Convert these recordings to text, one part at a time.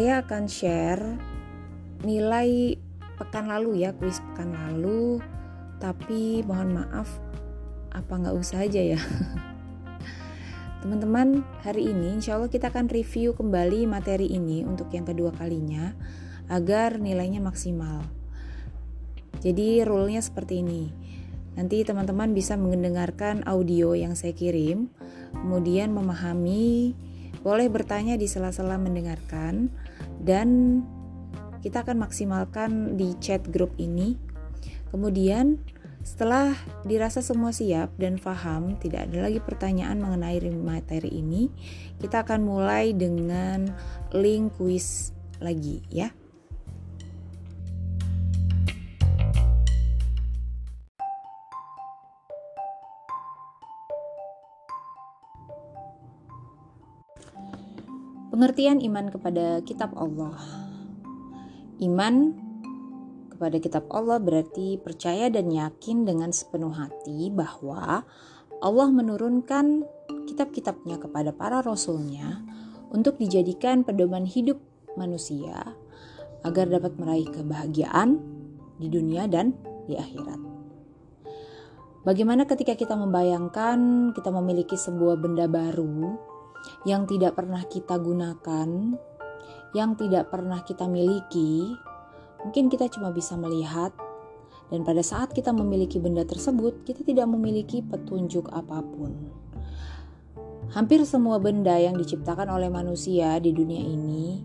saya akan share nilai pekan lalu ya, kuis pekan lalu. Tapi mohon maaf, apa nggak usah aja ya. Teman-teman, hari ini insya Allah kita akan review kembali materi ini untuk yang kedua kalinya agar nilainya maksimal. Jadi rule-nya seperti ini. Nanti teman-teman bisa mendengarkan audio yang saya kirim, kemudian memahami, boleh bertanya di sela-sela mendengarkan, dan kita akan maksimalkan di chat grup ini. Kemudian setelah dirasa semua siap dan paham, tidak ada lagi pertanyaan mengenai materi ini, kita akan mulai dengan link kuis lagi ya. Pengertian iman kepada kitab Allah. Iman kepada kitab Allah berarti percaya dan yakin dengan sepenuh hati bahwa Allah menurunkan kitab-kitabnya kepada para rasulnya untuk dijadikan pedoman hidup manusia agar dapat meraih kebahagiaan di dunia dan di akhirat. Bagaimana ketika kita membayangkan kita memiliki sebuah benda baru yang tidak pernah kita gunakan, yang tidak pernah kita miliki, mungkin kita cuma bisa melihat, dan pada saat kita memiliki benda tersebut, kita tidak memiliki petunjuk apa pun. Hampir semua benda yang diciptakan oleh manusia di dunia ini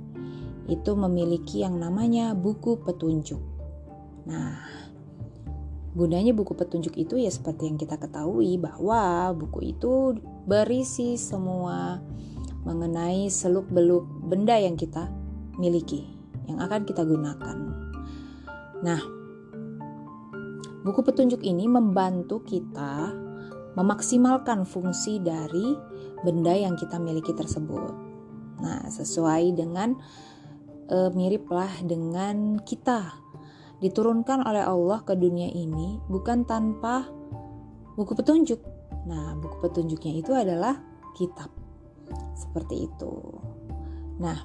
itu memiliki yang namanya buku petunjuk. Nah, gunanya buku petunjuk itu ya seperti yang kita ketahui bahwa buku itu berisi semua mengenai seluk-beluk benda yang kita miliki, yang akan kita gunakan. Nah, buku petunjuk ini membantu kita memaksimalkan fungsi dari benda yang kita miliki tersebut. Nah, sesuai dengan e, miriplah dengan kita diturunkan oleh Allah ke dunia ini bukan tanpa buku petunjuk, Nah, buku petunjuknya itu adalah kitab. Seperti itu. Nah,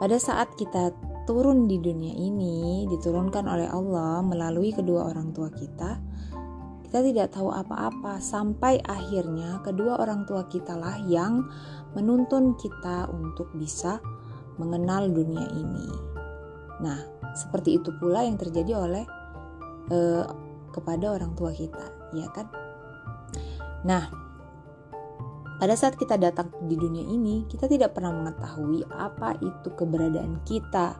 pada saat kita turun di dunia ini, diturunkan oleh Allah melalui kedua orang tua kita, kita tidak tahu apa-apa sampai akhirnya kedua orang tua kita lah yang menuntun kita untuk bisa mengenal dunia ini. Nah, seperti itu pula yang terjadi oleh eh, kepada orang tua kita, ya kan? Nah, pada saat kita datang di dunia ini, kita tidak pernah mengetahui apa itu keberadaan kita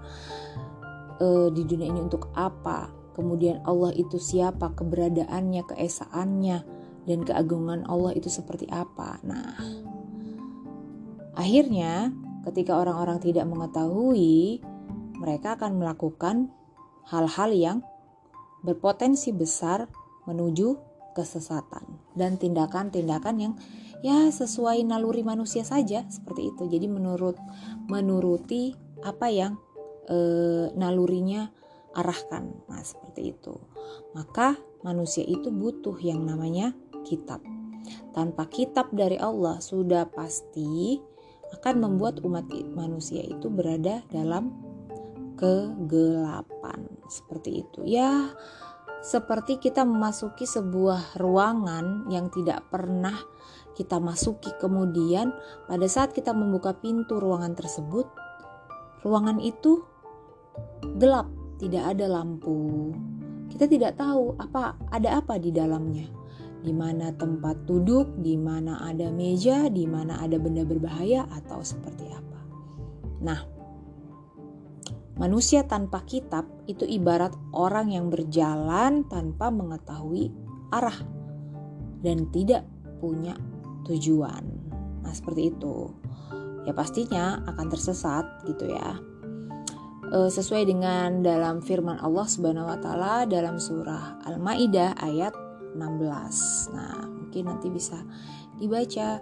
uh, di dunia ini untuk apa. Kemudian Allah itu siapa, keberadaannya, keesaannya, dan keagungan Allah itu seperti apa. Nah, akhirnya ketika orang-orang tidak mengetahui, mereka akan melakukan hal-hal yang berpotensi besar menuju kesesatan dan tindakan-tindakan yang ya sesuai naluri manusia saja seperti itu. Jadi menurut menuruti apa yang e, nalurinya arahkan. Nah, seperti itu. Maka manusia itu butuh yang namanya kitab. Tanpa kitab dari Allah sudah pasti akan membuat umat manusia itu berada dalam kegelapan. Seperti itu. Ya, seperti kita memasuki sebuah ruangan yang tidak pernah kita masuki. Kemudian pada saat kita membuka pintu ruangan tersebut ruangan itu gelap. Tidak ada lampu. Kita tidak tahu apa ada apa di dalamnya. Di mana tempat duduk di mana ada meja di mana ada benda berbahaya atau seperti apa. Nah Manusia tanpa kitab itu ibarat orang yang berjalan tanpa mengetahui arah dan tidak punya tujuan. Nah, seperti itu. Ya pastinya akan tersesat gitu ya. E, sesuai dengan dalam firman Allah Subhanahu wa taala dalam surah Al-Maidah ayat 16. Nah, mungkin nanti bisa dibaca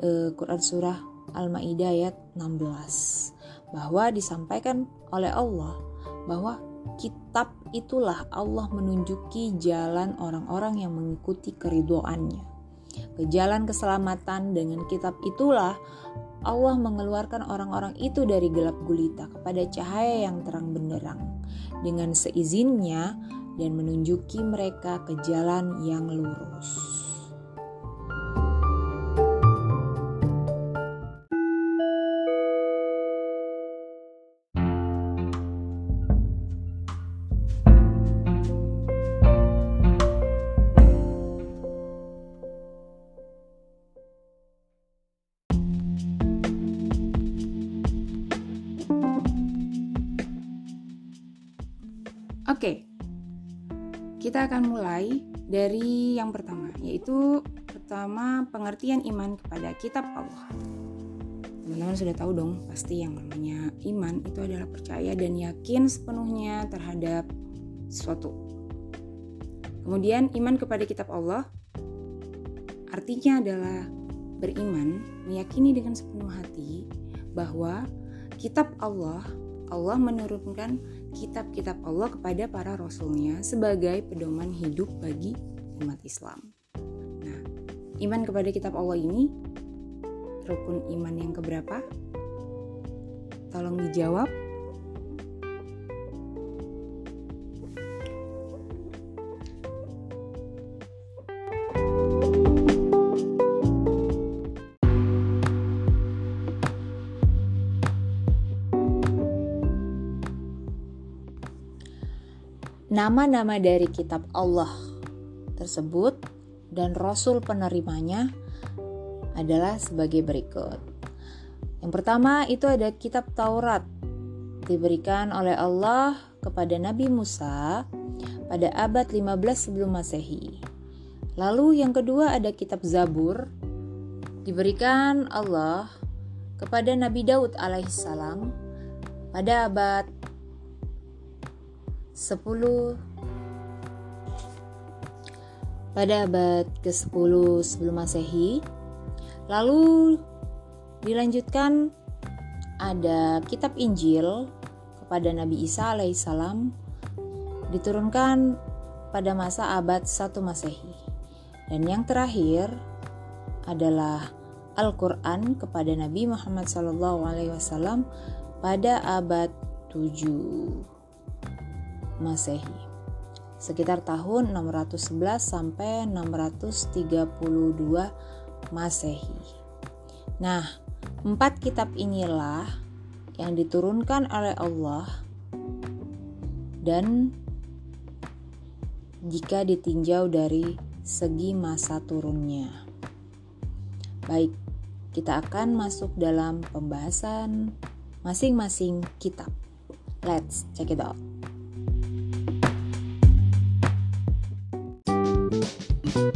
e, Quran surah Al-Maidah ayat 16 bahwa disampaikan oleh Allah bahwa kitab itulah Allah menunjuki jalan orang-orang yang mengikuti keridoannya. ke jalan keselamatan. Dengan kitab itulah Allah mengeluarkan orang-orang itu dari gelap gulita kepada cahaya yang terang benderang dengan seizinnya dan menunjuki mereka ke jalan yang lurus. Oke, kita akan mulai dari yang pertama, yaitu pertama pengertian iman kepada kitab Allah. Teman-teman sudah tahu dong, pasti yang namanya iman itu adalah percaya dan yakin sepenuhnya terhadap sesuatu. Kemudian iman kepada kitab Allah artinya adalah beriman, meyakini dengan sepenuh hati bahwa kitab Allah Allah menurunkan kitab-kitab Allah kepada para rasulnya sebagai pedoman hidup bagi umat Islam. Nah, iman kepada kitab Allah ini rukun iman yang keberapa? Tolong dijawab. Nama-nama dari kitab Allah tersebut dan rasul penerimanya adalah sebagai berikut. Yang pertama itu ada kitab Taurat diberikan oleh Allah kepada Nabi Musa pada abad 15 sebelum Masehi. Lalu yang kedua ada kitab Zabur diberikan Allah kepada Nabi Daud alaihissalam pada abad 10 pada abad ke-10 sebelum Masehi. Lalu dilanjutkan ada kitab Injil kepada Nabi Isa alaihissalam diturunkan pada masa abad 1 Masehi. Dan yang terakhir adalah Al-Qur'an kepada Nabi Muhammad SAW pada abad 7 Masehi sekitar tahun 611 sampai 632 Masehi. Nah, empat kitab inilah yang diturunkan oleh Allah dan jika ditinjau dari segi masa turunnya. Baik, kita akan masuk dalam pembahasan masing-masing kitab. Let's check it out. Kitab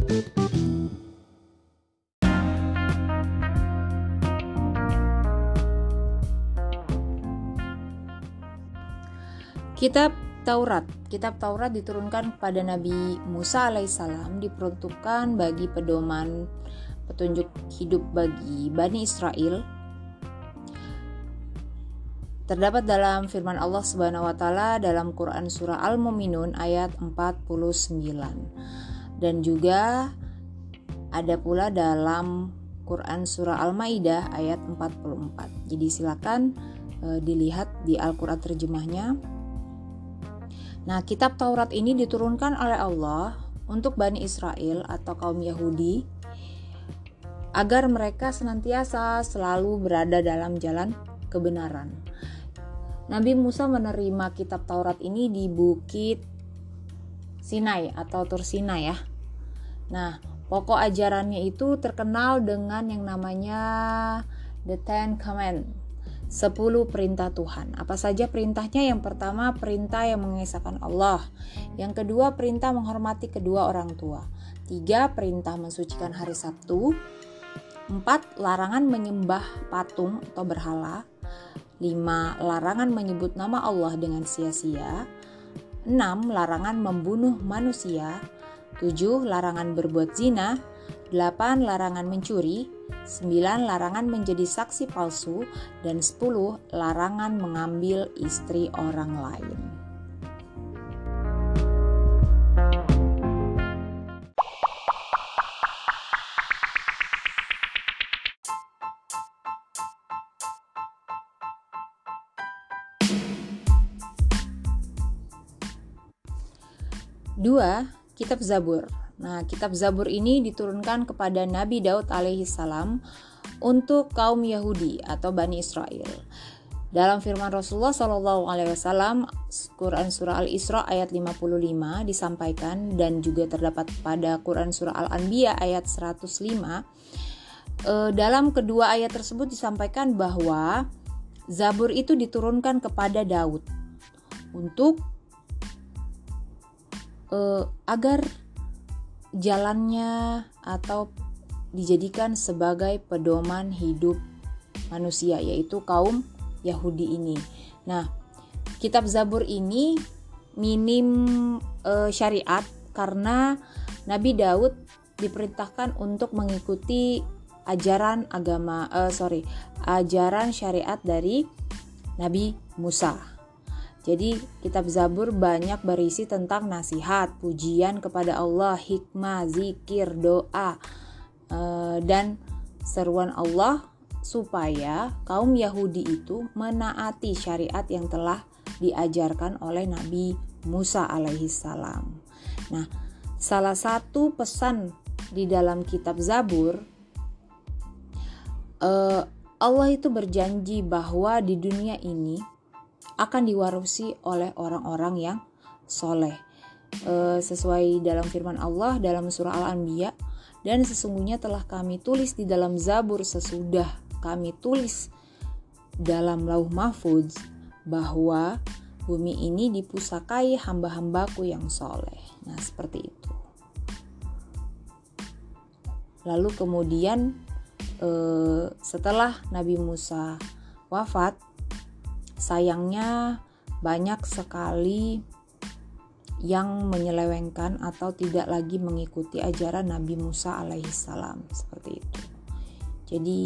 Taurat. Kitab Taurat diturunkan kepada Nabi Musa alaihissalam diperuntukkan bagi pedoman petunjuk hidup bagi Bani Israel. Terdapat dalam firman Allah Subhanahu wa taala dalam Quran surah Al-Mu'minun ayat 49 dan juga ada pula dalam Quran surah Al-Maidah ayat 44. Jadi silakan e, dilihat di Al-Qur'an terjemahnya Nah, kitab Taurat ini diturunkan oleh Allah untuk Bani Israel atau kaum Yahudi agar mereka senantiasa selalu berada dalam jalan kebenaran. Nabi Musa menerima kitab Taurat ini di bukit Sinai atau Tur Sinai ya. Nah, pokok ajarannya itu terkenal dengan yang namanya The Ten Commandments 10 perintah Tuhan. Apa saja perintahnya? Yang pertama, perintah yang mengesahkan Allah. Yang kedua, perintah menghormati kedua orang tua. Tiga, perintah mensucikan hari Sabtu. Empat, larangan menyembah patung atau berhala. Lima, larangan menyebut nama Allah dengan sia-sia. Enam, larangan membunuh manusia. Tujuh, larangan berbuat zina. 8. Larangan mencuri 9. Larangan menjadi saksi palsu dan 10. Larangan mengambil istri orang lain. Dua, kitab Zabur. Nah, kitab Zabur ini diturunkan kepada Nabi Daud alaihi salam untuk kaum Yahudi atau Bani Israel. Dalam firman Rasulullah Shallallahu Alaihi Wasallam, Quran Surah Al Isra ayat 55 disampaikan dan juga terdapat pada Quran Surah Al Anbiya ayat 105. E, dalam kedua ayat tersebut disampaikan bahwa Zabur itu diturunkan kepada Daud untuk e, agar jalannya atau dijadikan sebagai pedoman hidup manusia yaitu kaum Yahudi ini. Nah, kitab Zabur ini minim e, syariat karena Nabi Daud diperintahkan untuk mengikuti ajaran agama e, sorry ajaran syariat dari Nabi Musa. Jadi kitab Zabur banyak berisi tentang nasihat, pujian kepada Allah, hikmah, zikir, doa, e, dan seruan Allah supaya kaum Yahudi itu menaati syariat yang telah diajarkan oleh Nabi Musa alaihi salam. Nah, salah satu pesan di dalam kitab Zabur uh, Allah itu berjanji bahwa di dunia ini akan diwarisi oleh orang-orang yang soleh. Uh, sesuai dalam firman Allah dalam surah Al-Anbiya dan sesungguhnya telah kami tulis di dalam Zabur sesudah kami tulis dalam lauh mahfuz bahwa bumi ini dipusakai hamba-hambaku yang soleh. Nah, seperti itu. Lalu kemudian eh, setelah Nabi Musa wafat, sayangnya banyak sekali yang menyelewengkan atau tidak lagi mengikuti ajaran Nabi Musa alaihissalam seperti itu. Jadi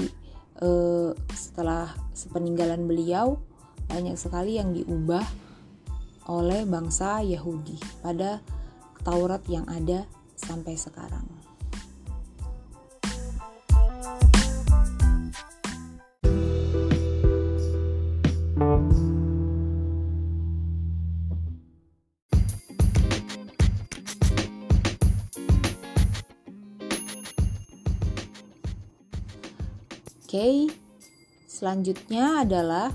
eh, setelah sepeninggalan beliau banyak sekali yang diubah oleh bangsa Yahudi pada Taurat yang ada sampai sekarang. Oke, selanjutnya adalah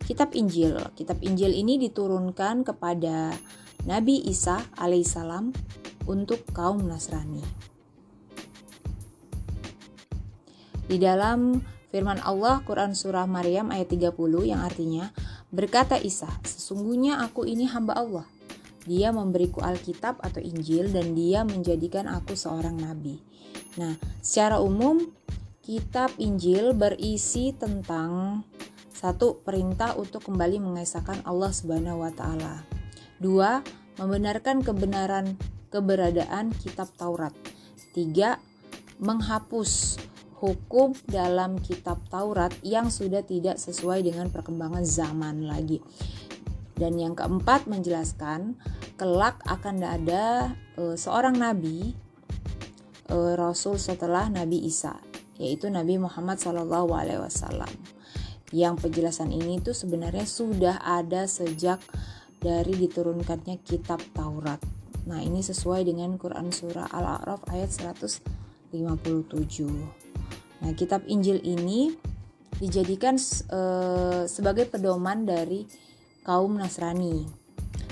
Kitab Injil. Kitab Injil ini diturunkan kepada Nabi Isa alaihissalam untuk kaum Nasrani. Di dalam firman Allah Quran Surah Maryam ayat 30 yang artinya Berkata Isa, sesungguhnya aku ini hamba Allah. Dia memberiku Alkitab atau Injil dan dia menjadikan aku seorang nabi. Nah, secara umum Kitab Injil berisi tentang satu perintah untuk kembali mengesahkan Allah Subhanahu wa taala. Dua, membenarkan kebenaran keberadaan kitab Taurat. Tiga, menghapus hukum dalam kitab Taurat yang sudah tidak sesuai dengan perkembangan zaman lagi. Dan yang keempat menjelaskan kelak akan ada e, seorang nabi e, rasul setelah Nabi Isa yaitu Nabi Muhammad SAW. Yang penjelasan ini tuh sebenarnya sudah ada sejak dari diturunkannya kitab Taurat. Nah, ini sesuai dengan Quran surah Al-A'raf ayat 157. Nah, kitab Injil ini dijadikan e, sebagai pedoman dari kaum Nasrani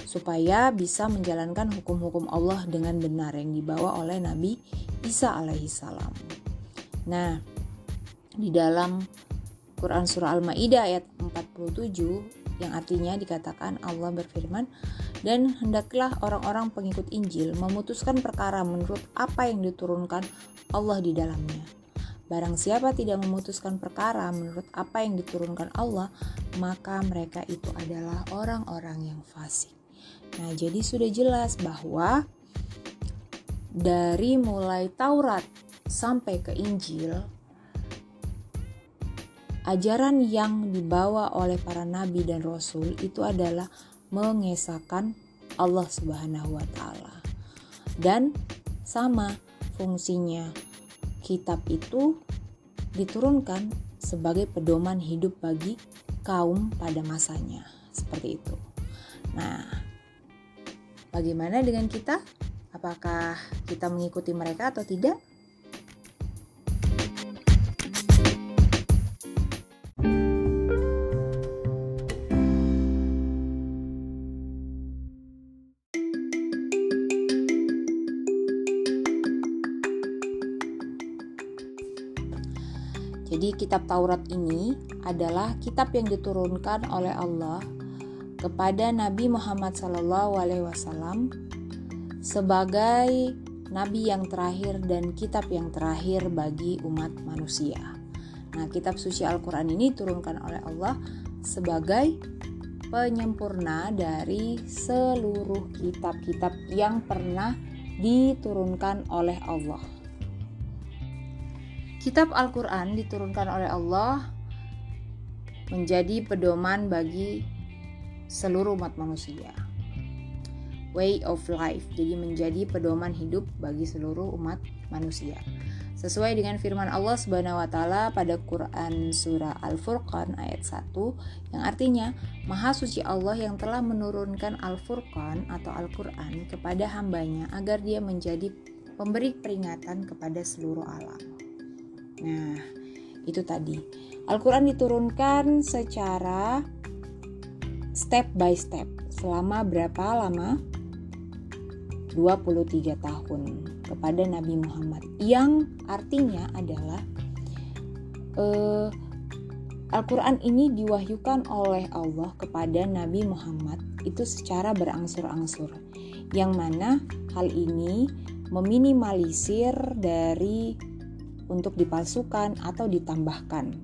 supaya bisa menjalankan hukum-hukum Allah dengan benar yang dibawa oleh Nabi Isa alaihissalam. Nah, di dalam Quran Surah Al-Ma'idah ayat 47 yang artinya dikatakan Allah berfirman dan hendaklah orang-orang pengikut Injil memutuskan perkara menurut apa yang diturunkan Allah di dalamnya. Barang siapa tidak memutuskan perkara menurut apa yang diturunkan Allah, maka mereka itu adalah orang-orang yang fasik. Nah, jadi sudah jelas bahwa dari mulai Taurat sampai ke Injil, ajaran yang dibawa oleh para nabi dan rasul itu adalah mengesahkan Allah Subhanahu wa taala. Dan sama fungsinya kitab itu diturunkan sebagai pedoman hidup bagi kaum pada masanya. Seperti itu. Nah, Bagaimana dengan kita? Apakah kita mengikuti mereka atau tidak? Jadi kitab Taurat ini adalah kitab yang diturunkan oleh Allah kepada Nabi Muhammad SAW sebagai nabi yang terakhir dan kitab yang terakhir bagi umat manusia. Nah, kitab suci Al-Qur'an ini diturunkan oleh Allah sebagai penyempurna dari seluruh kitab-kitab yang pernah diturunkan oleh Allah. Kitab Al-Quran diturunkan oleh Allah menjadi pedoman bagi seluruh umat manusia. Way of life, jadi menjadi pedoman hidup bagi seluruh umat manusia. Sesuai dengan firman Allah Subhanahu wa taala pada Quran surah Al-Furqan ayat 1 yang artinya Maha suci Allah yang telah menurunkan Al-Furqan atau Al-Qur'an kepada hambanya agar dia menjadi pemberi peringatan kepada seluruh alam. Nah, itu tadi. Al-Quran diturunkan secara step by step. Selama berapa lama? 23 tahun kepada Nabi Muhammad. Yang artinya adalah uh, Al-Quran ini diwahyukan oleh Allah kepada Nabi Muhammad itu secara berangsur-angsur. Yang mana hal ini meminimalisir dari untuk dipalsukan atau ditambahkan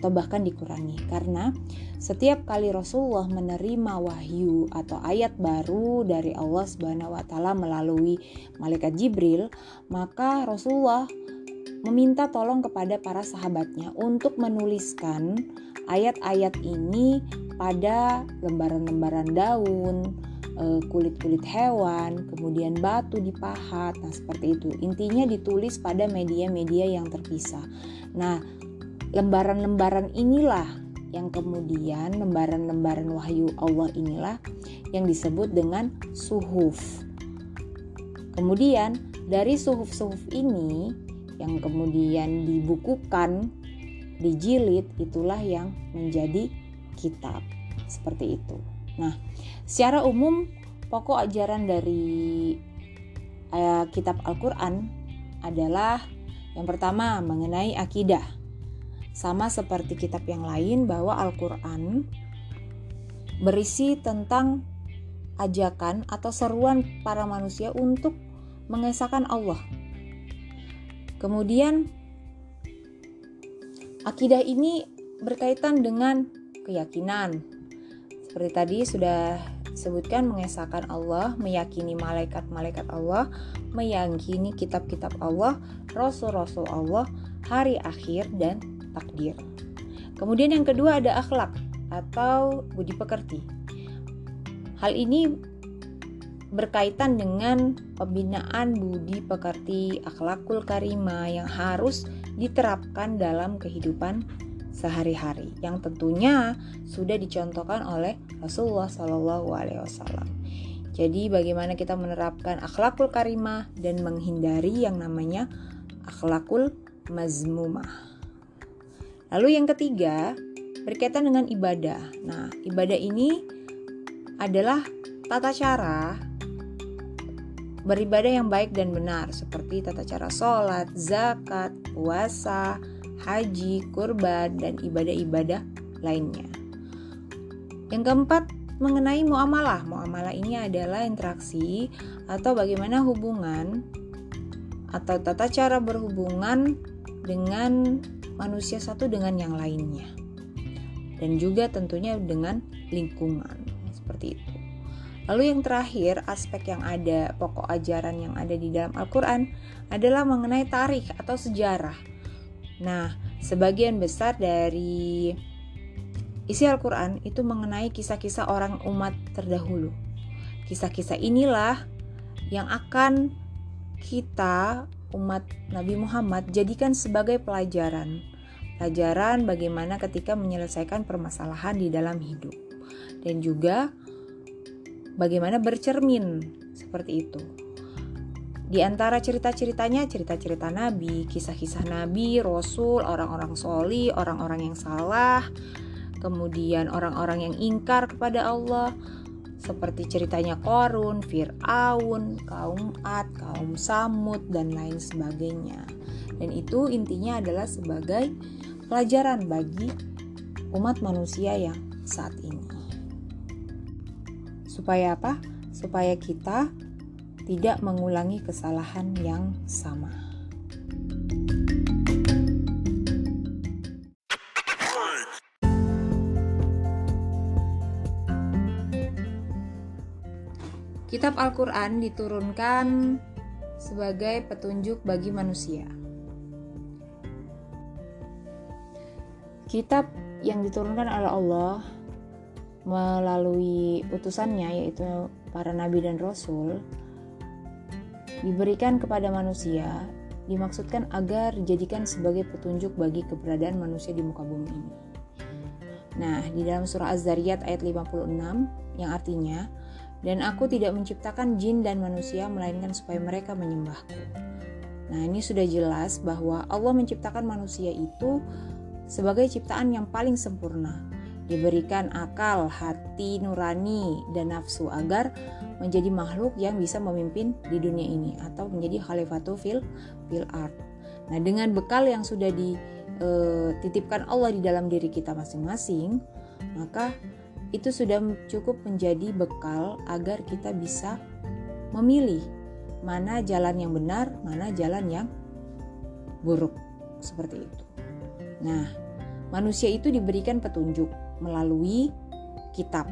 atau bahkan dikurangi. Karena setiap kali Rasulullah menerima wahyu atau ayat baru dari Allah Subhanahu wa taala melalui malaikat Jibril, maka Rasulullah meminta tolong kepada para sahabatnya untuk menuliskan ayat-ayat ini pada lembaran-lembaran daun, kulit-kulit hewan, kemudian batu dipahat. Nah, seperti itu. Intinya ditulis pada media-media yang terpisah. Nah, lembaran-lembaran inilah yang kemudian lembaran-lembaran wahyu Allah inilah yang disebut dengan suhuf. Kemudian dari suhuf-suhuf ini yang kemudian dibukukan, dijilid itulah yang menjadi kitab. Seperti itu. Nah, secara umum pokok ajaran dari uh, kitab Al-Qur'an adalah yang pertama mengenai akidah. Sama seperti kitab yang lain bahwa Al-Qur'an berisi tentang ajakan atau seruan para manusia untuk mengesahkan Allah. Kemudian akidah ini berkaitan dengan keyakinan, seperti tadi sudah sebutkan mengesahkan Allah, meyakini malaikat-malaikat Allah, meyakini kitab-kitab Allah, rasul-rasul Allah, hari akhir dan takdir. Kemudian yang kedua ada akhlak atau budi pekerti. Hal ini berkaitan dengan pembinaan budi pekerti akhlakul karima yang harus diterapkan dalam kehidupan sehari-hari yang tentunya sudah dicontohkan oleh Rasulullah Shallallahu Alaihi Wasallam. Jadi bagaimana kita menerapkan akhlakul karimah dan menghindari yang namanya akhlakul mazmumah. Lalu yang ketiga berkaitan dengan ibadah. Nah, ibadah ini adalah tata cara beribadah yang baik dan benar seperti tata cara sholat, zakat, puasa, haji, kurban, dan ibadah-ibadah lainnya. Yang keempat, mengenai muamalah. Muamalah ini adalah interaksi atau bagaimana hubungan atau tata cara berhubungan dengan manusia satu dengan yang lainnya. Dan juga tentunya dengan lingkungan. Seperti itu. Lalu yang terakhir, aspek yang ada, pokok ajaran yang ada di dalam Al-Quran adalah mengenai tarikh atau sejarah. Nah, sebagian besar dari isi Al-Quran itu mengenai kisah-kisah orang umat terdahulu. Kisah-kisah inilah yang akan kita umat Nabi Muhammad jadikan sebagai pelajaran. Pelajaran bagaimana ketika menyelesaikan permasalahan di dalam hidup. Dan juga bagaimana bercermin seperti itu. Di antara cerita-ceritanya, cerita-cerita Nabi, kisah-kisah Nabi, Rasul, orang-orang soli, orang-orang yang salah, kemudian orang-orang yang ingkar kepada Allah, seperti ceritanya Korun, Fir'aun, kaum Ad, kaum Samud, dan lain sebagainya. Dan itu intinya adalah sebagai pelajaran bagi umat manusia yang saat ini. Supaya apa? Supaya kita tidak mengulangi kesalahan yang sama. Kitab Al-Quran diturunkan sebagai petunjuk bagi manusia. Kitab yang diturunkan oleh Allah melalui utusannya, yaitu para nabi dan rasul, diberikan kepada manusia dimaksudkan agar dijadikan sebagai petunjuk bagi keberadaan manusia di muka bumi ini. Nah, di dalam surah Az-Zariyat ayat 56 yang artinya, dan aku tidak menciptakan jin dan manusia melainkan supaya mereka menyembahku. Nah, ini sudah jelas bahwa Allah menciptakan manusia itu sebagai ciptaan yang paling sempurna diberikan akal, hati nurani, dan nafsu agar menjadi makhluk yang bisa memimpin di dunia ini atau menjadi khalifatul fil fil art. Nah, dengan bekal yang sudah dititipkan eh, Allah di dalam diri kita masing-masing, maka itu sudah cukup menjadi bekal agar kita bisa memilih mana jalan yang benar, mana jalan yang buruk seperti itu. Nah, manusia itu diberikan petunjuk melalui kitab.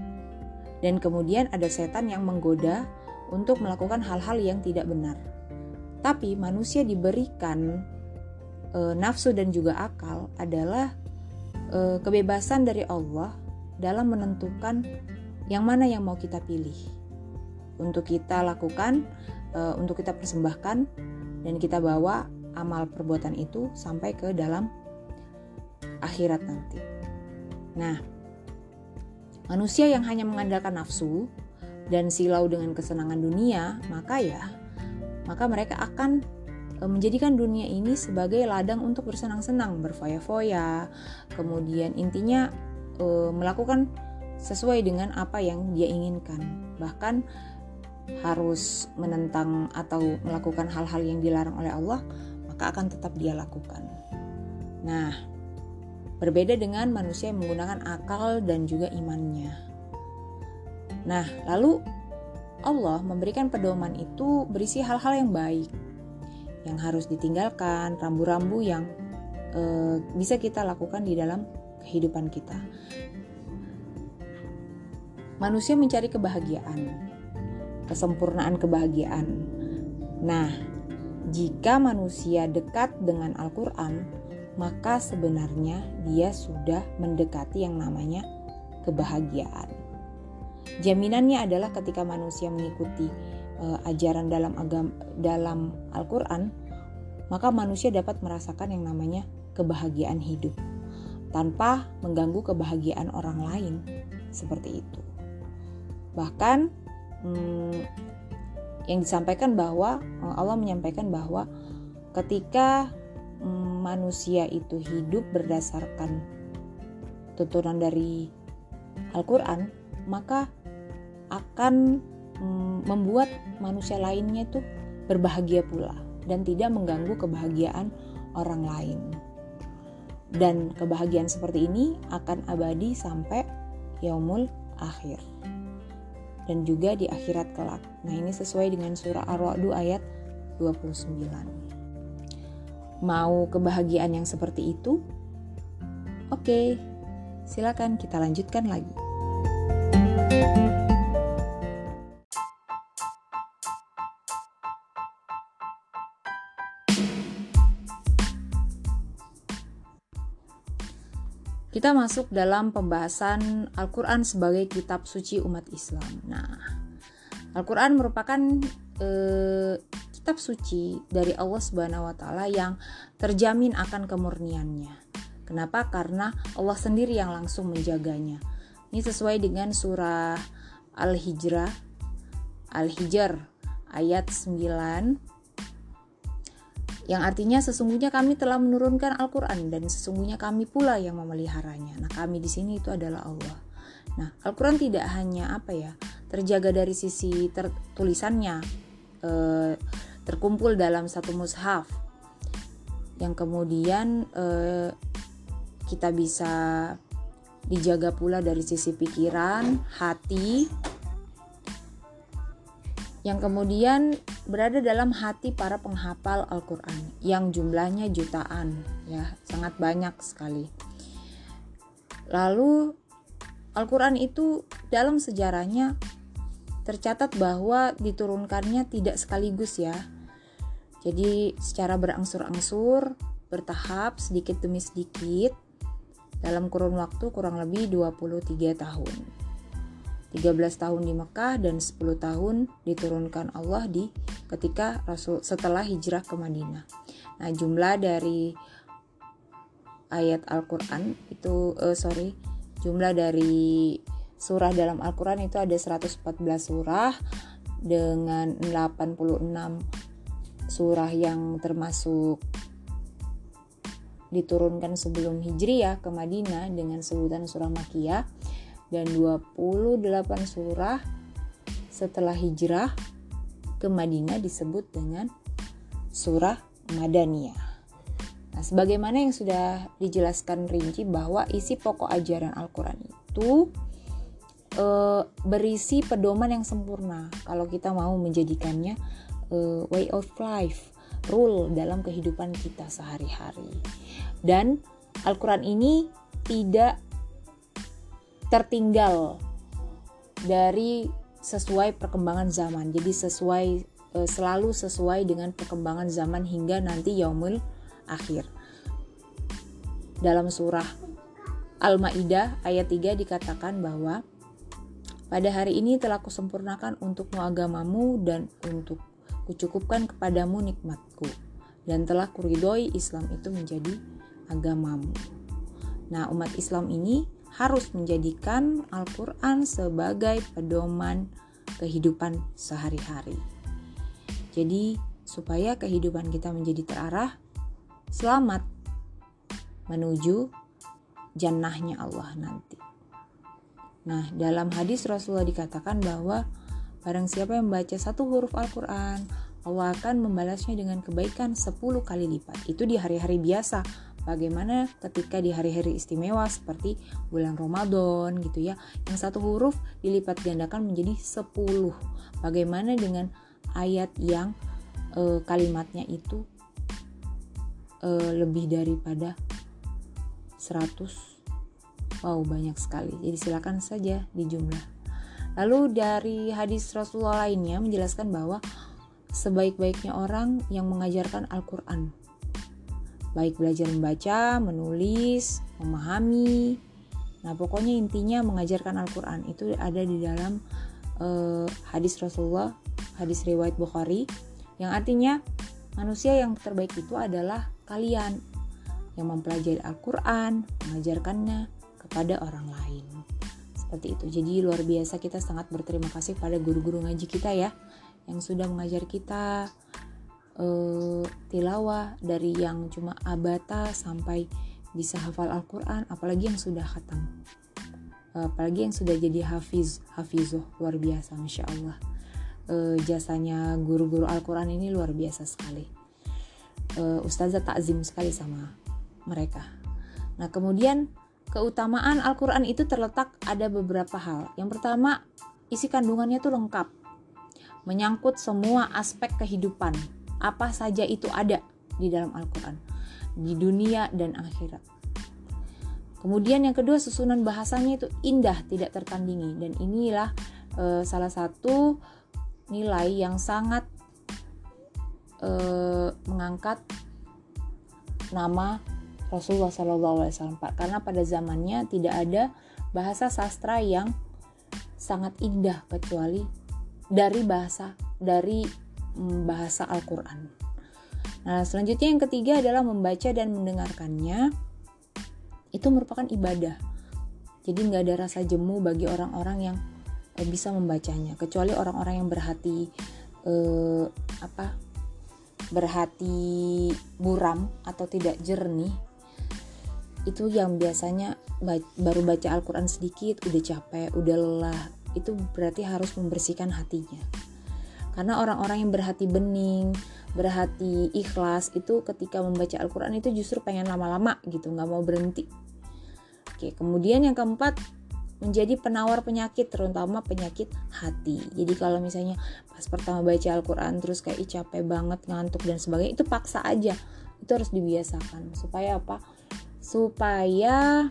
Dan kemudian ada setan yang menggoda untuk melakukan hal-hal yang tidak benar. Tapi manusia diberikan e, nafsu dan juga akal adalah e, kebebasan dari Allah dalam menentukan yang mana yang mau kita pilih. Untuk kita lakukan, e, untuk kita persembahkan dan kita bawa amal perbuatan itu sampai ke dalam akhirat nanti. Nah, Manusia yang hanya mengandalkan nafsu dan silau dengan kesenangan dunia, maka ya, maka mereka akan e, menjadikan dunia ini sebagai ladang untuk bersenang-senang, berfoya-foya, kemudian intinya e, melakukan sesuai dengan apa yang dia inginkan. Bahkan harus menentang atau melakukan hal-hal yang dilarang oleh Allah, maka akan tetap dia lakukan. Nah, Berbeda dengan manusia yang menggunakan akal dan juga imannya. Nah, lalu Allah memberikan pedoman itu berisi hal-hal yang baik yang harus ditinggalkan, rambu-rambu yang e, bisa kita lakukan di dalam kehidupan kita. Manusia mencari kebahagiaan, kesempurnaan kebahagiaan. Nah, jika manusia dekat dengan Al-Quran, maka sebenarnya dia sudah mendekati yang namanya kebahagiaan. Jaminannya adalah ketika manusia mengikuti uh, ajaran dalam agama dalam Al-Qur'an, maka manusia dapat merasakan yang namanya kebahagiaan hidup tanpa mengganggu kebahagiaan orang lain seperti itu. Bahkan hmm, yang disampaikan bahwa Allah menyampaikan bahwa ketika manusia itu hidup berdasarkan tuntunan dari Al-Quran, maka akan mm, membuat manusia lainnya itu berbahagia pula dan tidak mengganggu kebahagiaan orang lain. Dan kebahagiaan seperti ini akan abadi sampai yaumul akhir. Dan juga di akhirat kelak. Nah, ini sesuai dengan surah Ar-Ra'd ayat 29 mau kebahagiaan yang seperti itu? Oke, silakan kita lanjutkan lagi. Kita masuk dalam pembahasan Al-Quran sebagai kitab suci umat Islam. Nah, Al-Quran merupakan eh, kitab suci dari Allah Subhanahu wa taala yang terjamin akan kemurniannya. Kenapa? Karena Allah sendiri yang langsung menjaganya. Ini sesuai dengan surah Al-Hijrah Al-Hijr ayat 9 yang artinya sesungguhnya kami telah menurunkan Al-Qur'an dan sesungguhnya kami pula yang memeliharanya. Nah, kami di sini itu adalah Allah. Nah, Al-Qur'an tidak hanya apa ya, terjaga dari sisi tertulisannya eh, terkumpul dalam satu mushaf yang kemudian eh, kita bisa dijaga pula dari sisi pikiran, hati, yang kemudian berada dalam hati para penghafal Al-Qur'an yang jumlahnya jutaan ya, sangat banyak sekali. Lalu Al-Qur'an itu dalam sejarahnya tercatat bahwa diturunkannya tidak sekaligus ya. Jadi secara berangsur-angsur, bertahap sedikit demi sedikit dalam kurun waktu kurang lebih 23 tahun. 13 tahun di Mekah dan 10 tahun diturunkan Allah di ketika Rasul setelah hijrah ke Madinah. Nah, jumlah dari ayat Al-Qur'an itu uh, sorry, jumlah dari surah dalam Al-Qur'an itu ada 114 surah dengan 86 surah yang termasuk diturunkan sebelum Hijriah ke Madinah dengan sebutan surah Makiyah dan 28 surah setelah hijrah ke Madinah disebut dengan surah Madaniyah. Nah, sebagaimana yang sudah dijelaskan rinci bahwa isi pokok ajaran Al-Quran itu e, berisi pedoman yang sempurna kalau kita mau menjadikannya e, way of life, rule dalam kehidupan kita sehari-hari. Dan Al-Quran ini tidak tertinggal dari sesuai perkembangan zaman. Jadi sesuai e, selalu sesuai dengan perkembangan zaman hingga nanti yaumul akhir. Dalam surah Al-Maidah ayat 3 dikatakan bahwa pada hari ini telah kusempurnakan untukmu agamamu dan untuk kucukupkan kepadamu nikmatku dan telah kuridoi Islam itu menjadi agamamu. Nah, umat Islam ini harus menjadikan Al-Quran sebagai pedoman kehidupan sehari-hari. Jadi, supaya kehidupan kita menjadi terarah, selamat menuju jannahnya Allah nanti. Nah, dalam hadis Rasulullah dikatakan bahwa barang siapa yang membaca satu huruf Al-Quran, Allah akan membalasnya dengan kebaikan 10 kali lipat. Itu di hari-hari biasa, Bagaimana ketika di hari-hari istimewa seperti bulan Ramadan gitu ya, yang satu huruf dilipat gandakan menjadi 10. Bagaimana dengan ayat yang e, kalimatnya itu e, lebih daripada 100 Wow, banyak sekali. Jadi silakan saja dijumlah. Lalu dari hadis Rasulullah lainnya menjelaskan bahwa sebaik-baiknya orang yang mengajarkan Al-Qur'an baik belajar membaca, menulis, memahami. Nah, pokoknya intinya mengajarkan Al-Qur'an itu ada di dalam uh, hadis Rasulullah, hadis riwayat Bukhari yang artinya manusia yang terbaik itu adalah kalian yang mempelajari Al-Qur'an, mengajarkannya kepada orang lain. Seperti itu. Jadi luar biasa kita sangat berterima kasih pada guru-guru ngaji kita ya yang sudah mengajar kita uh, tilawah dari yang cuma abata sampai bisa hafal Al-Quran apalagi yang sudah khatam. Uh, apalagi yang sudah jadi hafiz hafizoh luar biasa Masya Allah. Uh, jasanya guru-guru Al-Quran ini luar biasa sekali. Uh, Ustazah takzim sekali sama mereka. Nah kemudian keutamaan Al-Quran itu terletak ada beberapa hal. Yang pertama isi kandungannya tuh lengkap. Menyangkut semua aspek kehidupan. Apa saja itu ada di dalam Al-Quran. Di dunia dan akhirat. Kemudian yang kedua susunan bahasanya itu indah tidak tertandingi. Dan inilah e, salah satu nilai yang sangat e, mengangkat nama Rasulullah SAW karena pada zamannya tidak ada bahasa sastra yang sangat indah kecuali dari bahasa dari bahasa Al-Quran. Nah, selanjutnya yang ketiga adalah membaca dan mendengarkannya. Itu merupakan ibadah. Jadi nggak ada rasa jemu bagi orang-orang yang uh, bisa membacanya kecuali orang-orang yang berhati uh, apa berhati buram atau tidak jernih itu yang biasanya baru baca Al-Quran sedikit udah capek udah lelah. Itu berarti harus membersihkan hatinya. Karena orang-orang yang berhati bening berhati ikhlas itu ketika membaca Al-Quran itu justru pengen lama-lama gitu nggak mau berhenti. Oke kemudian yang keempat menjadi penawar penyakit terutama penyakit hati. Jadi kalau misalnya pas pertama baca Al-Quran terus kayak capek banget ngantuk dan sebagainya itu paksa aja. Itu harus dibiasakan. Supaya apa supaya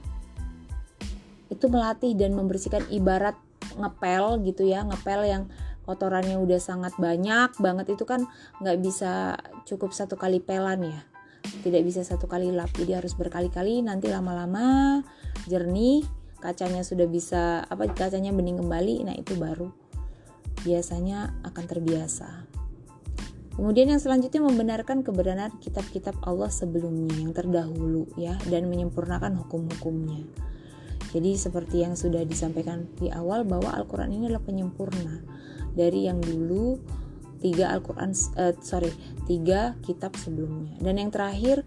itu melatih dan membersihkan ibarat ngepel gitu ya ngepel yang kotorannya udah sangat banyak banget. Itu kan nggak bisa cukup satu kali pelan ya tidak bisa satu kali lap. Jadi harus berkali-kali nanti lama-lama jernih kacanya sudah bisa apa kacanya bening kembali nah itu baru biasanya akan terbiasa Kemudian yang selanjutnya membenarkan kebenaran kitab-kitab Allah sebelumnya yang terdahulu ya dan menyempurnakan hukum-hukumnya. Jadi seperti yang sudah disampaikan di awal bahwa Al-Quran ini adalah penyempurna dari yang dulu tiga Al-Quran uh, sorry tiga kitab sebelumnya dan yang terakhir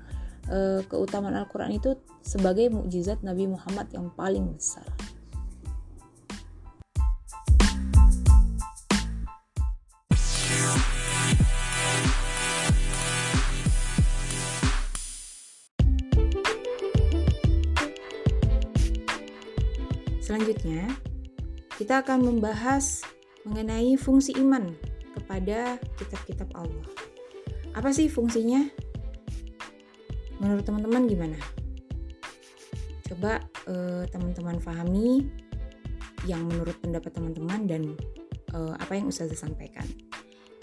uh, keutamaan Al-Quran itu sebagai mukjizat Nabi Muhammad yang paling besar. Selanjutnya, kita akan membahas mengenai fungsi iman kepada kitab-kitab Allah. Apa sih fungsinya? Menurut teman-teman gimana? Coba eh, teman-teman pahami yang menurut pendapat teman-teman dan eh, apa yang Ustazah sampaikan.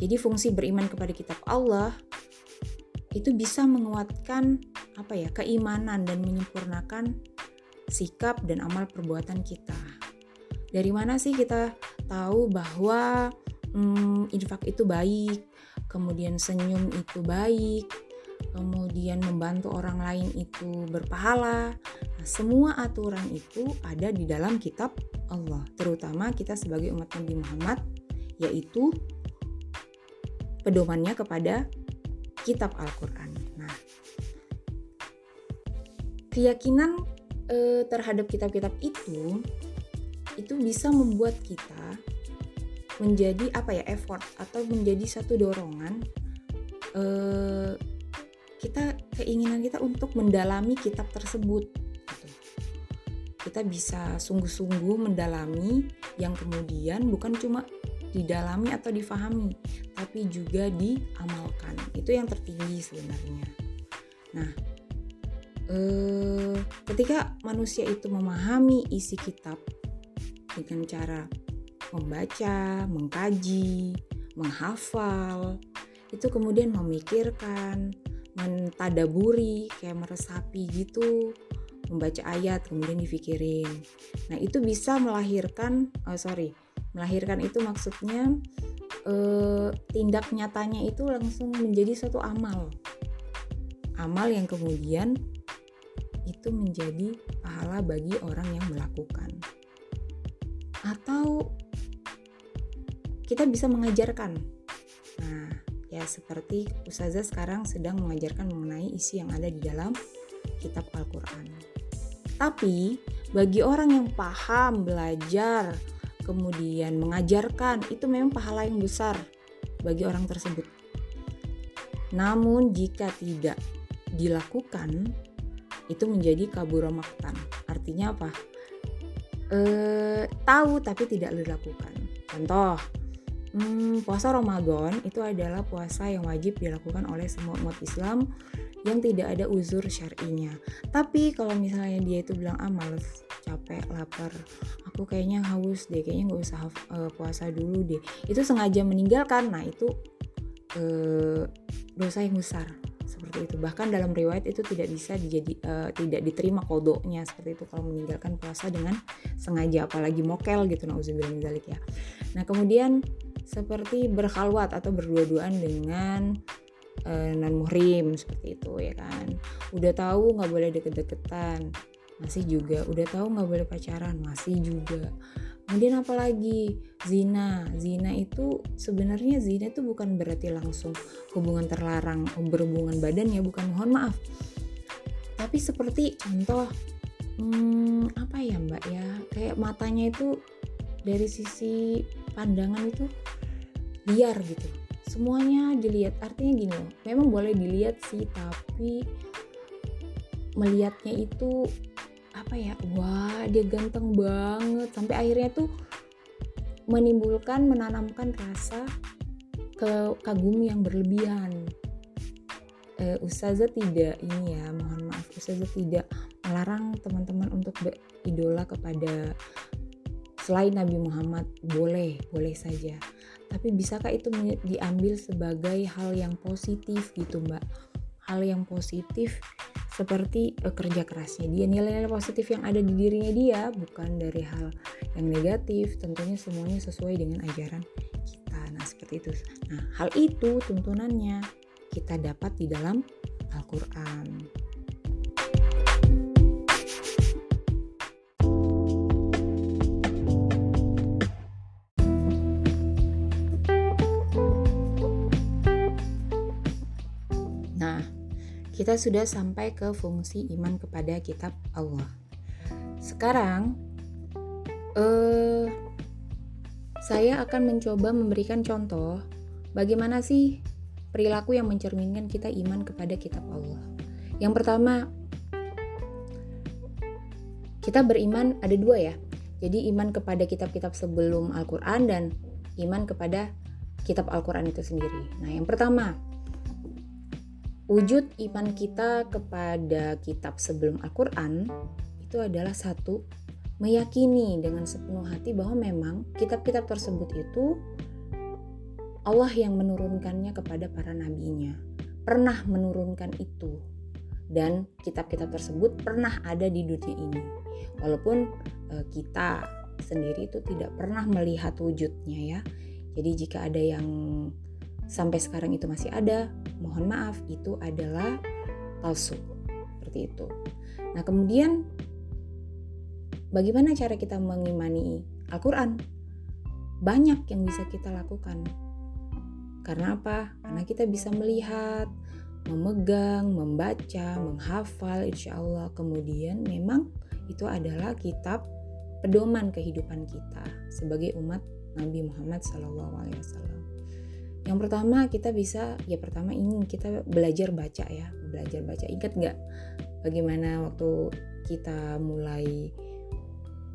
Jadi fungsi beriman kepada kitab Allah itu bisa menguatkan apa ya keimanan dan menyempurnakan sikap dan amal perbuatan kita. Dari mana sih kita tahu bahwa hmm, infak itu baik, kemudian senyum itu baik, kemudian membantu orang lain itu berpahala. Nah, semua aturan itu ada di dalam kitab Allah, terutama kita sebagai umat Nabi Muhammad, yaitu pedomannya kepada kitab Al-Quran. Nah, keyakinan eh, terhadap kitab-kitab itu itu bisa membuat kita menjadi apa ya effort atau menjadi satu dorongan eh, kita keinginan kita untuk mendalami kitab tersebut gitu. kita bisa sungguh-sungguh mendalami yang kemudian bukan cuma didalami atau difahami tapi juga diamalkan itu yang tertinggi sebenarnya nah eh, ketika manusia itu memahami isi kitab dengan cara membaca, mengkaji, menghafal, itu kemudian memikirkan, mentadaburi, kayak meresapi gitu, membaca ayat kemudian dipikirin. Nah itu bisa melahirkan, oh sorry, melahirkan itu maksudnya eh, tindak nyatanya itu langsung menjadi satu amal, amal yang kemudian itu menjadi pahala bagi orang yang melakukan. Atau kita bisa mengajarkan. Nah, ya seperti Ustazah sekarang sedang mengajarkan mengenai isi yang ada di dalam kitab Al-Quran. Tapi bagi orang yang paham, belajar, kemudian mengajarkan, itu memang pahala yang besar bagi orang tersebut. Namun jika tidak dilakukan, itu menjadi kabur maktan. Artinya apa? E, tahu tapi tidak dilakukan. Contoh, hmm, puasa Ramadan itu adalah puasa yang wajib dilakukan oleh semua umat Islam yang tidak ada uzur syar'inya. Tapi kalau misalnya dia itu bilang ah males, capek, lapar, aku kayaknya haus deh, kayaknya nggak usah uh, puasa dulu deh. Itu sengaja meninggalkan, nah itu uh, dosa yang besar seperti itu. Bahkan dalam riwayat itu tidak bisa dijadi uh, tidak diterima kodoknya seperti itu kalau meninggalkan puasa dengan sengaja apalagi mokel gitu nauzubillah ya. Nah kemudian seperti berkhalwat atau berdua-duaan dengan uh, non muhrim seperti itu ya kan. Udah tahu nggak boleh deket-deketan masih juga. Udah tahu nggak boleh pacaran masih juga kemudian apalagi zina. Zina itu sebenarnya zina itu bukan berarti langsung hubungan terlarang berhubungan badan ya bukan. Mohon maaf. Tapi seperti contoh hmm, apa ya mbak ya? Kayak matanya itu dari sisi pandangan itu liar gitu. Semuanya dilihat. Artinya gini loh memang boleh dilihat sih tapi melihatnya itu apa ya wah dia ganteng banget. Sampai akhirnya tuh menimbulkan menanamkan rasa ke kagum yang berlebihan. Uh, Ustazah tidak ini ya mohon maaf Ustazah tidak melarang teman-teman untuk beridola kepada selain Nabi Muhammad boleh boleh saja. Tapi bisakah itu diambil sebagai hal yang positif gitu mbak? Hal yang positif seperti uh, kerja kerasnya dia nilai-nilai positif yang ada di dirinya dia bukan dari hal yang negatif tentunya semuanya sesuai dengan ajaran kita. Nah seperti itu. Nah hal itu tuntunannya kita dapat di dalam Al-Quran kita sudah sampai ke fungsi iman kepada kitab Allah. Sekarang, eh, saya akan mencoba memberikan contoh bagaimana sih perilaku yang mencerminkan kita iman kepada kitab Allah. Yang pertama, kita beriman ada dua ya. Jadi iman kepada kitab-kitab sebelum Al-Quran dan iman kepada kitab Al-Quran itu sendiri. Nah yang pertama, wujud iman kita kepada kitab sebelum Al-Quran itu adalah satu meyakini dengan sepenuh hati bahwa memang kitab-kitab tersebut itu Allah yang menurunkannya kepada para nabinya pernah menurunkan itu. Dan kitab-kitab tersebut pernah ada di dunia ini. Walaupun e, kita sendiri itu tidak pernah melihat wujudnya ya. Jadi jika ada yang sampai sekarang itu masih ada, mohon maaf itu adalah palsu. Seperti itu. Nah, kemudian bagaimana cara kita mengimani Al-Qur'an? Banyak yang bisa kita lakukan. Karena apa? Karena kita bisa melihat, memegang, membaca, menghafal insya Allah. Kemudian memang itu adalah kitab pedoman kehidupan kita sebagai umat Nabi Muhammad SAW. Yang pertama kita bisa ya pertama ini kita belajar baca ya, belajar baca. Ingat nggak bagaimana waktu kita mulai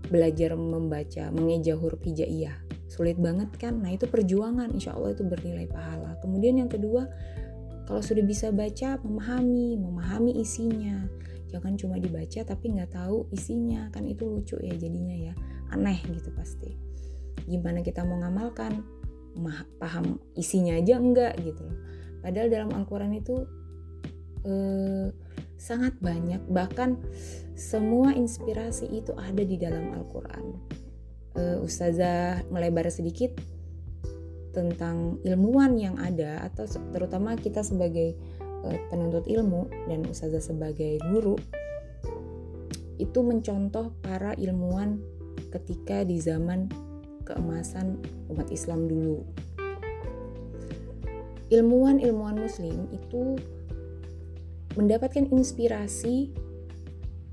belajar membaca, mengeja huruf hijaiyah? Sulit banget kan? Nah itu perjuangan, insya Allah itu bernilai pahala. Kemudian yang kedua, kalau sudah bisa baca, memahami, memahami isinya. Jangan cuma dibaca tapi nggak tahu isinya, kan itu lucu ya jadinya ya, aneh gitu pasti. Gimana kita mau ngamalkan? Paham isinya aja enggak gitu loh. Padahal dalam Al-Quran itu eh, sangat banyak bahkan semua inspirasi itu ada di dalam Al-Quran. Eh, Ustazah melebar sedikit tentang ilmuwan yang ada atau terutama kita sebagai eh, penuntut ilmu dan Ustazah sebagai guru itu mencontoh para ilmuwan ketika di zaman keemasan umat Islam dulu. Ilmuwan-ilmuwan muslim itu mendapatkan inspirasi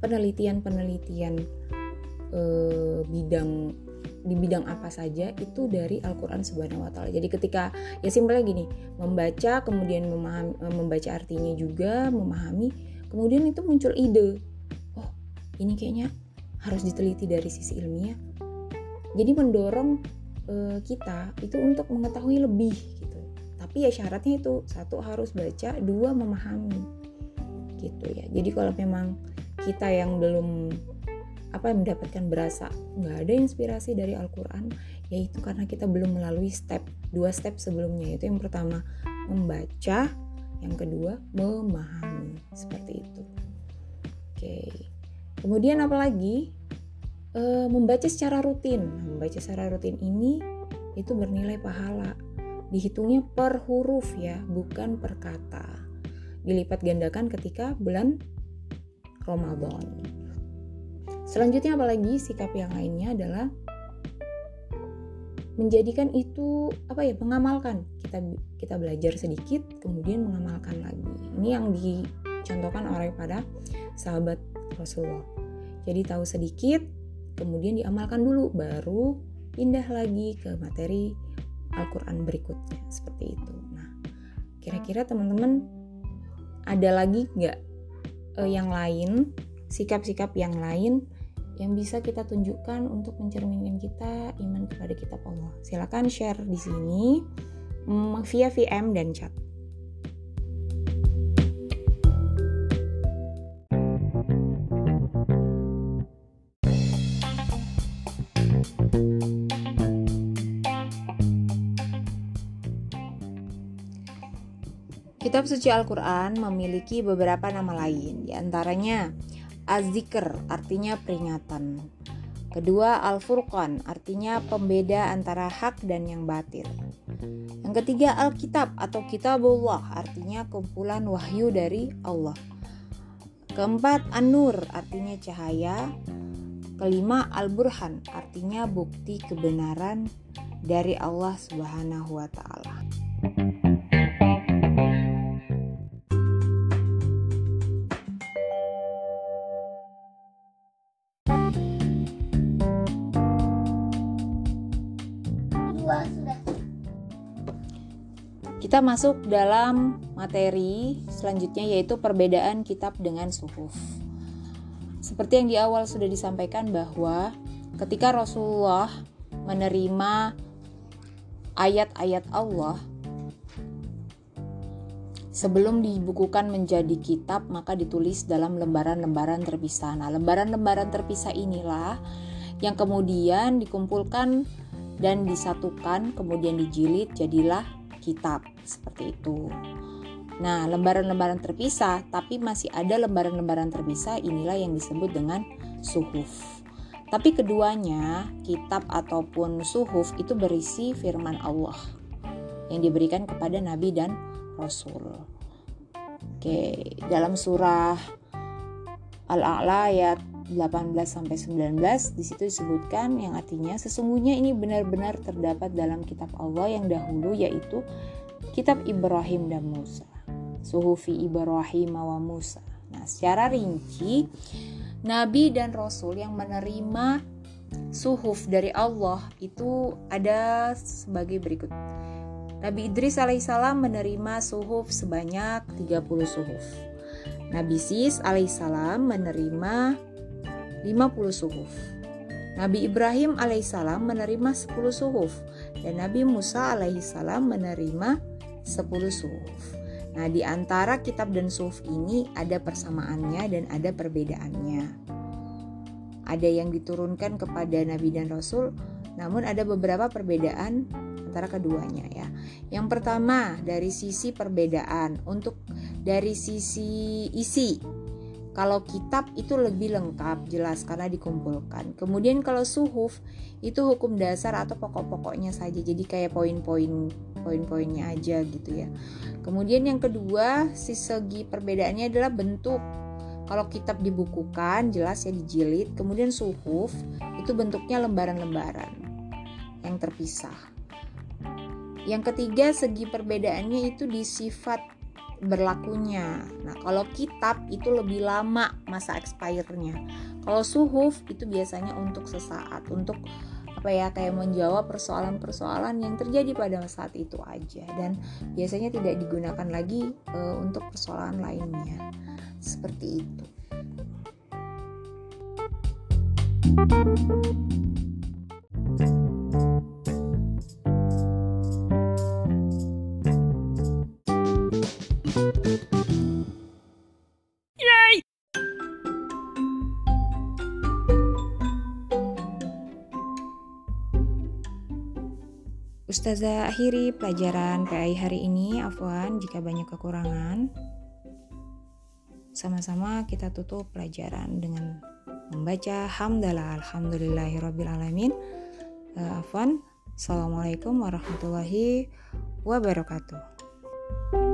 penelitian-penelitian eh, bidang di bidang apa saja itu dari Al-Qur'an Subhanahu wa taala. Jadi ketika ya simpelnya gini, membaca kemudian memahami membaca artinya juga, memahami, kemudian itu muncul ide. Oh, ini kayaknya harus diteliti dari sisi ilmiah jadi mendorong uh, kita itu untuk mengetahui lebih gitu. Tapi ya syaratnya itu satu harus baca dua memahami gitu ya. Jadi kalau memang kita yang belum apa yang mendapatkan berasa nggak ada inspirasi dari Al-Quran yaitu karena kita belum melalui step dua step sebelumnya. Itu yang pertama membaca yang kedua memahami. Seperti itu. Oke. Kemudian apalagi e, membaca secara rutin. Membaca secara rutin ini itu bernilai pahala. Dihitungnya per huruf ya, bukan per kata. Dilipat gandakan ketika bulan Ramadan. Selanjutnya apalagi sikap yang lainnya adalah menjadikan itu apa ya mengamalkan kita kita belajar sedikit kemudian mengamalkan lagi ini yang dicontohkan oleh pada sahabat Rasulullah jadi tahu sedikit kemudian diamalkan dulu baru pindah lagi ke materi Al-Quran berikutnya seperti itu nah kira-kira teman-teman ada lagi nggak uh, yang lain sikap-sikap yang lain yang bisa kita tunjukkan untuk mencerminkan kita iman kepada kitab Allah. Silakan share di sini via VM dan chat. Kitab suci Al-Quran memiliki beberapa nama lain, di antaranya Az-Zikr artinya peringatan. Kedua, Al-Furqan artinya pembeda antara hak dan yang batil. Yang ketiga, Alkitab atau Kitabullah artinya kumpulan wahyu dari Allah. Keempat, An-Nur artinya cahaya. Kelima, Al-Burhan artinya bukti kebenaran dari Allah Subhanahu wa taala. Kita masuk dalam materi selanjutnya yaitu perbedaan kitab dengan suhuf. Seperti yang di awal sudah disampaikan bahwa ketika Rasulullah menerima ayat-ayat Allah sebelum dibukukan menjadi kitab maka ditulis dalam lembaran-lembaran terpisah. Nah, lembaran-lembaran terpisah inilah yang kemudian dikumpulkan dan disatukan kemudian dijilid jadilah kitab seperti itu. Nah, lembaran-lembaran terpisah, tapi masih ada lembaran-lembaran terpisah, inilah yang disebut dengan suhuf. Tapi keduanya, kitab ataupun suhuf itu berisi firman Allah yang diberikan kepada nabi dan rasul. Oke, dalam surah Al-A'la ayat 18 sampai 19 di situ disebutkan yang artinya sesungguhnya ini benar-benar terdapat dalam kitab Allah yang dahulu yaitu kitab Ibrahim dan Musa. Suhufi Ibrahim wa Musa. Nah, secara rinci nabi dan rasul yang menerima suhuf dari Allah itu ada sebagai berikut. Nabi Idris alaihissalam menerima suhuf sebanyak 30 suhuf. Nabi Sis alaihissalam menerima 50 suhuf. Nabi Ibrahim alaihissalam menerima 10 suhuf dan Nabi Musa alaihissalam menerima 10 suhuf. Nah, di antara kitab dan suhuf ini ada persamaannya dan ada perbedaannya. Ada yang diturunkan kepada nabi dan rasul, namun ada beberapa perbedaan antara keduanya ya. Yang pertama, dari sisi perbedaan untuk dari sisi isi kalau kitab itu lebih lengkap, jelas karena dikumpulkan. Kemudian kalau suhuf itu hukum dasar atau pokok-pokoknya saja. Jadi kayak poin-poin poin-poinnya aja gitu ya. Kemudian yang kedua, si segi perbedaannya adalah bentuk. Kalau kitab dibukukan, jelas ya dijilid. Kemudian suhuf itu bentuknya lembaran-lembaran yang terpisah. Yang ketiga, segi perbedaannya itu di sifat berlakunya. Nah, kalau kitab itu lebih lama masa expirednya. Kalau suhuf itu biasanya untuk sesaat, untuk apa ya kayak menjawab persoalan-persoalan yang terjadi pada saat itu aja dan biasanya tidak digunakan lagi e, untuk persoalan lainnya. Seperti itu. Ustazah akhiri pelajaran PAI hari ini, Afwan jika banyak kekurangan. Sama-sama kita tutup pelajaran dengan membaca hamdalah alhamdulillahirrabbilalamin. Uh, Afwan, Assalamualaikum warahmatullahi wabarakatuh.